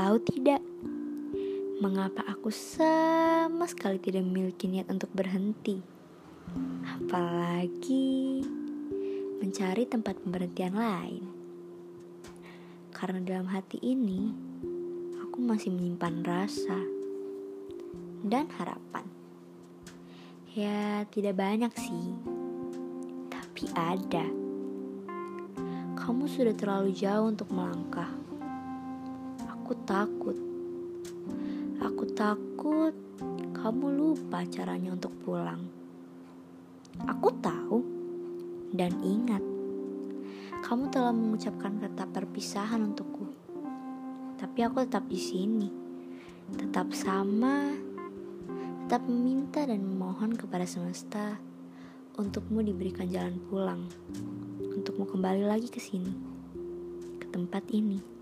tahu tidak? Mengapa aku sama sekali tidak memiliki niat untuk berhenti? Apalagi mencari tempat pemberhentian lain. Karena dalam hati ini, aku masih menyimpan rasa dan harapan. Ya, tidak banyak sih, tapi ada. Kamu sudah terlalu jauh untuk melangkah Aku takut. Aku takut kamu lupa caranya untuk pulang. Aku tahu dan ingat. Kamu telah mengucapkan kata perpisahan untukku. Tapi aku tetap di sini. Tetap sama. Tetap meminta dan memohon kepada semesta untukmu diberikan jalan pulang. Untukmu kembali lagi ke sini. Ke tempat ini.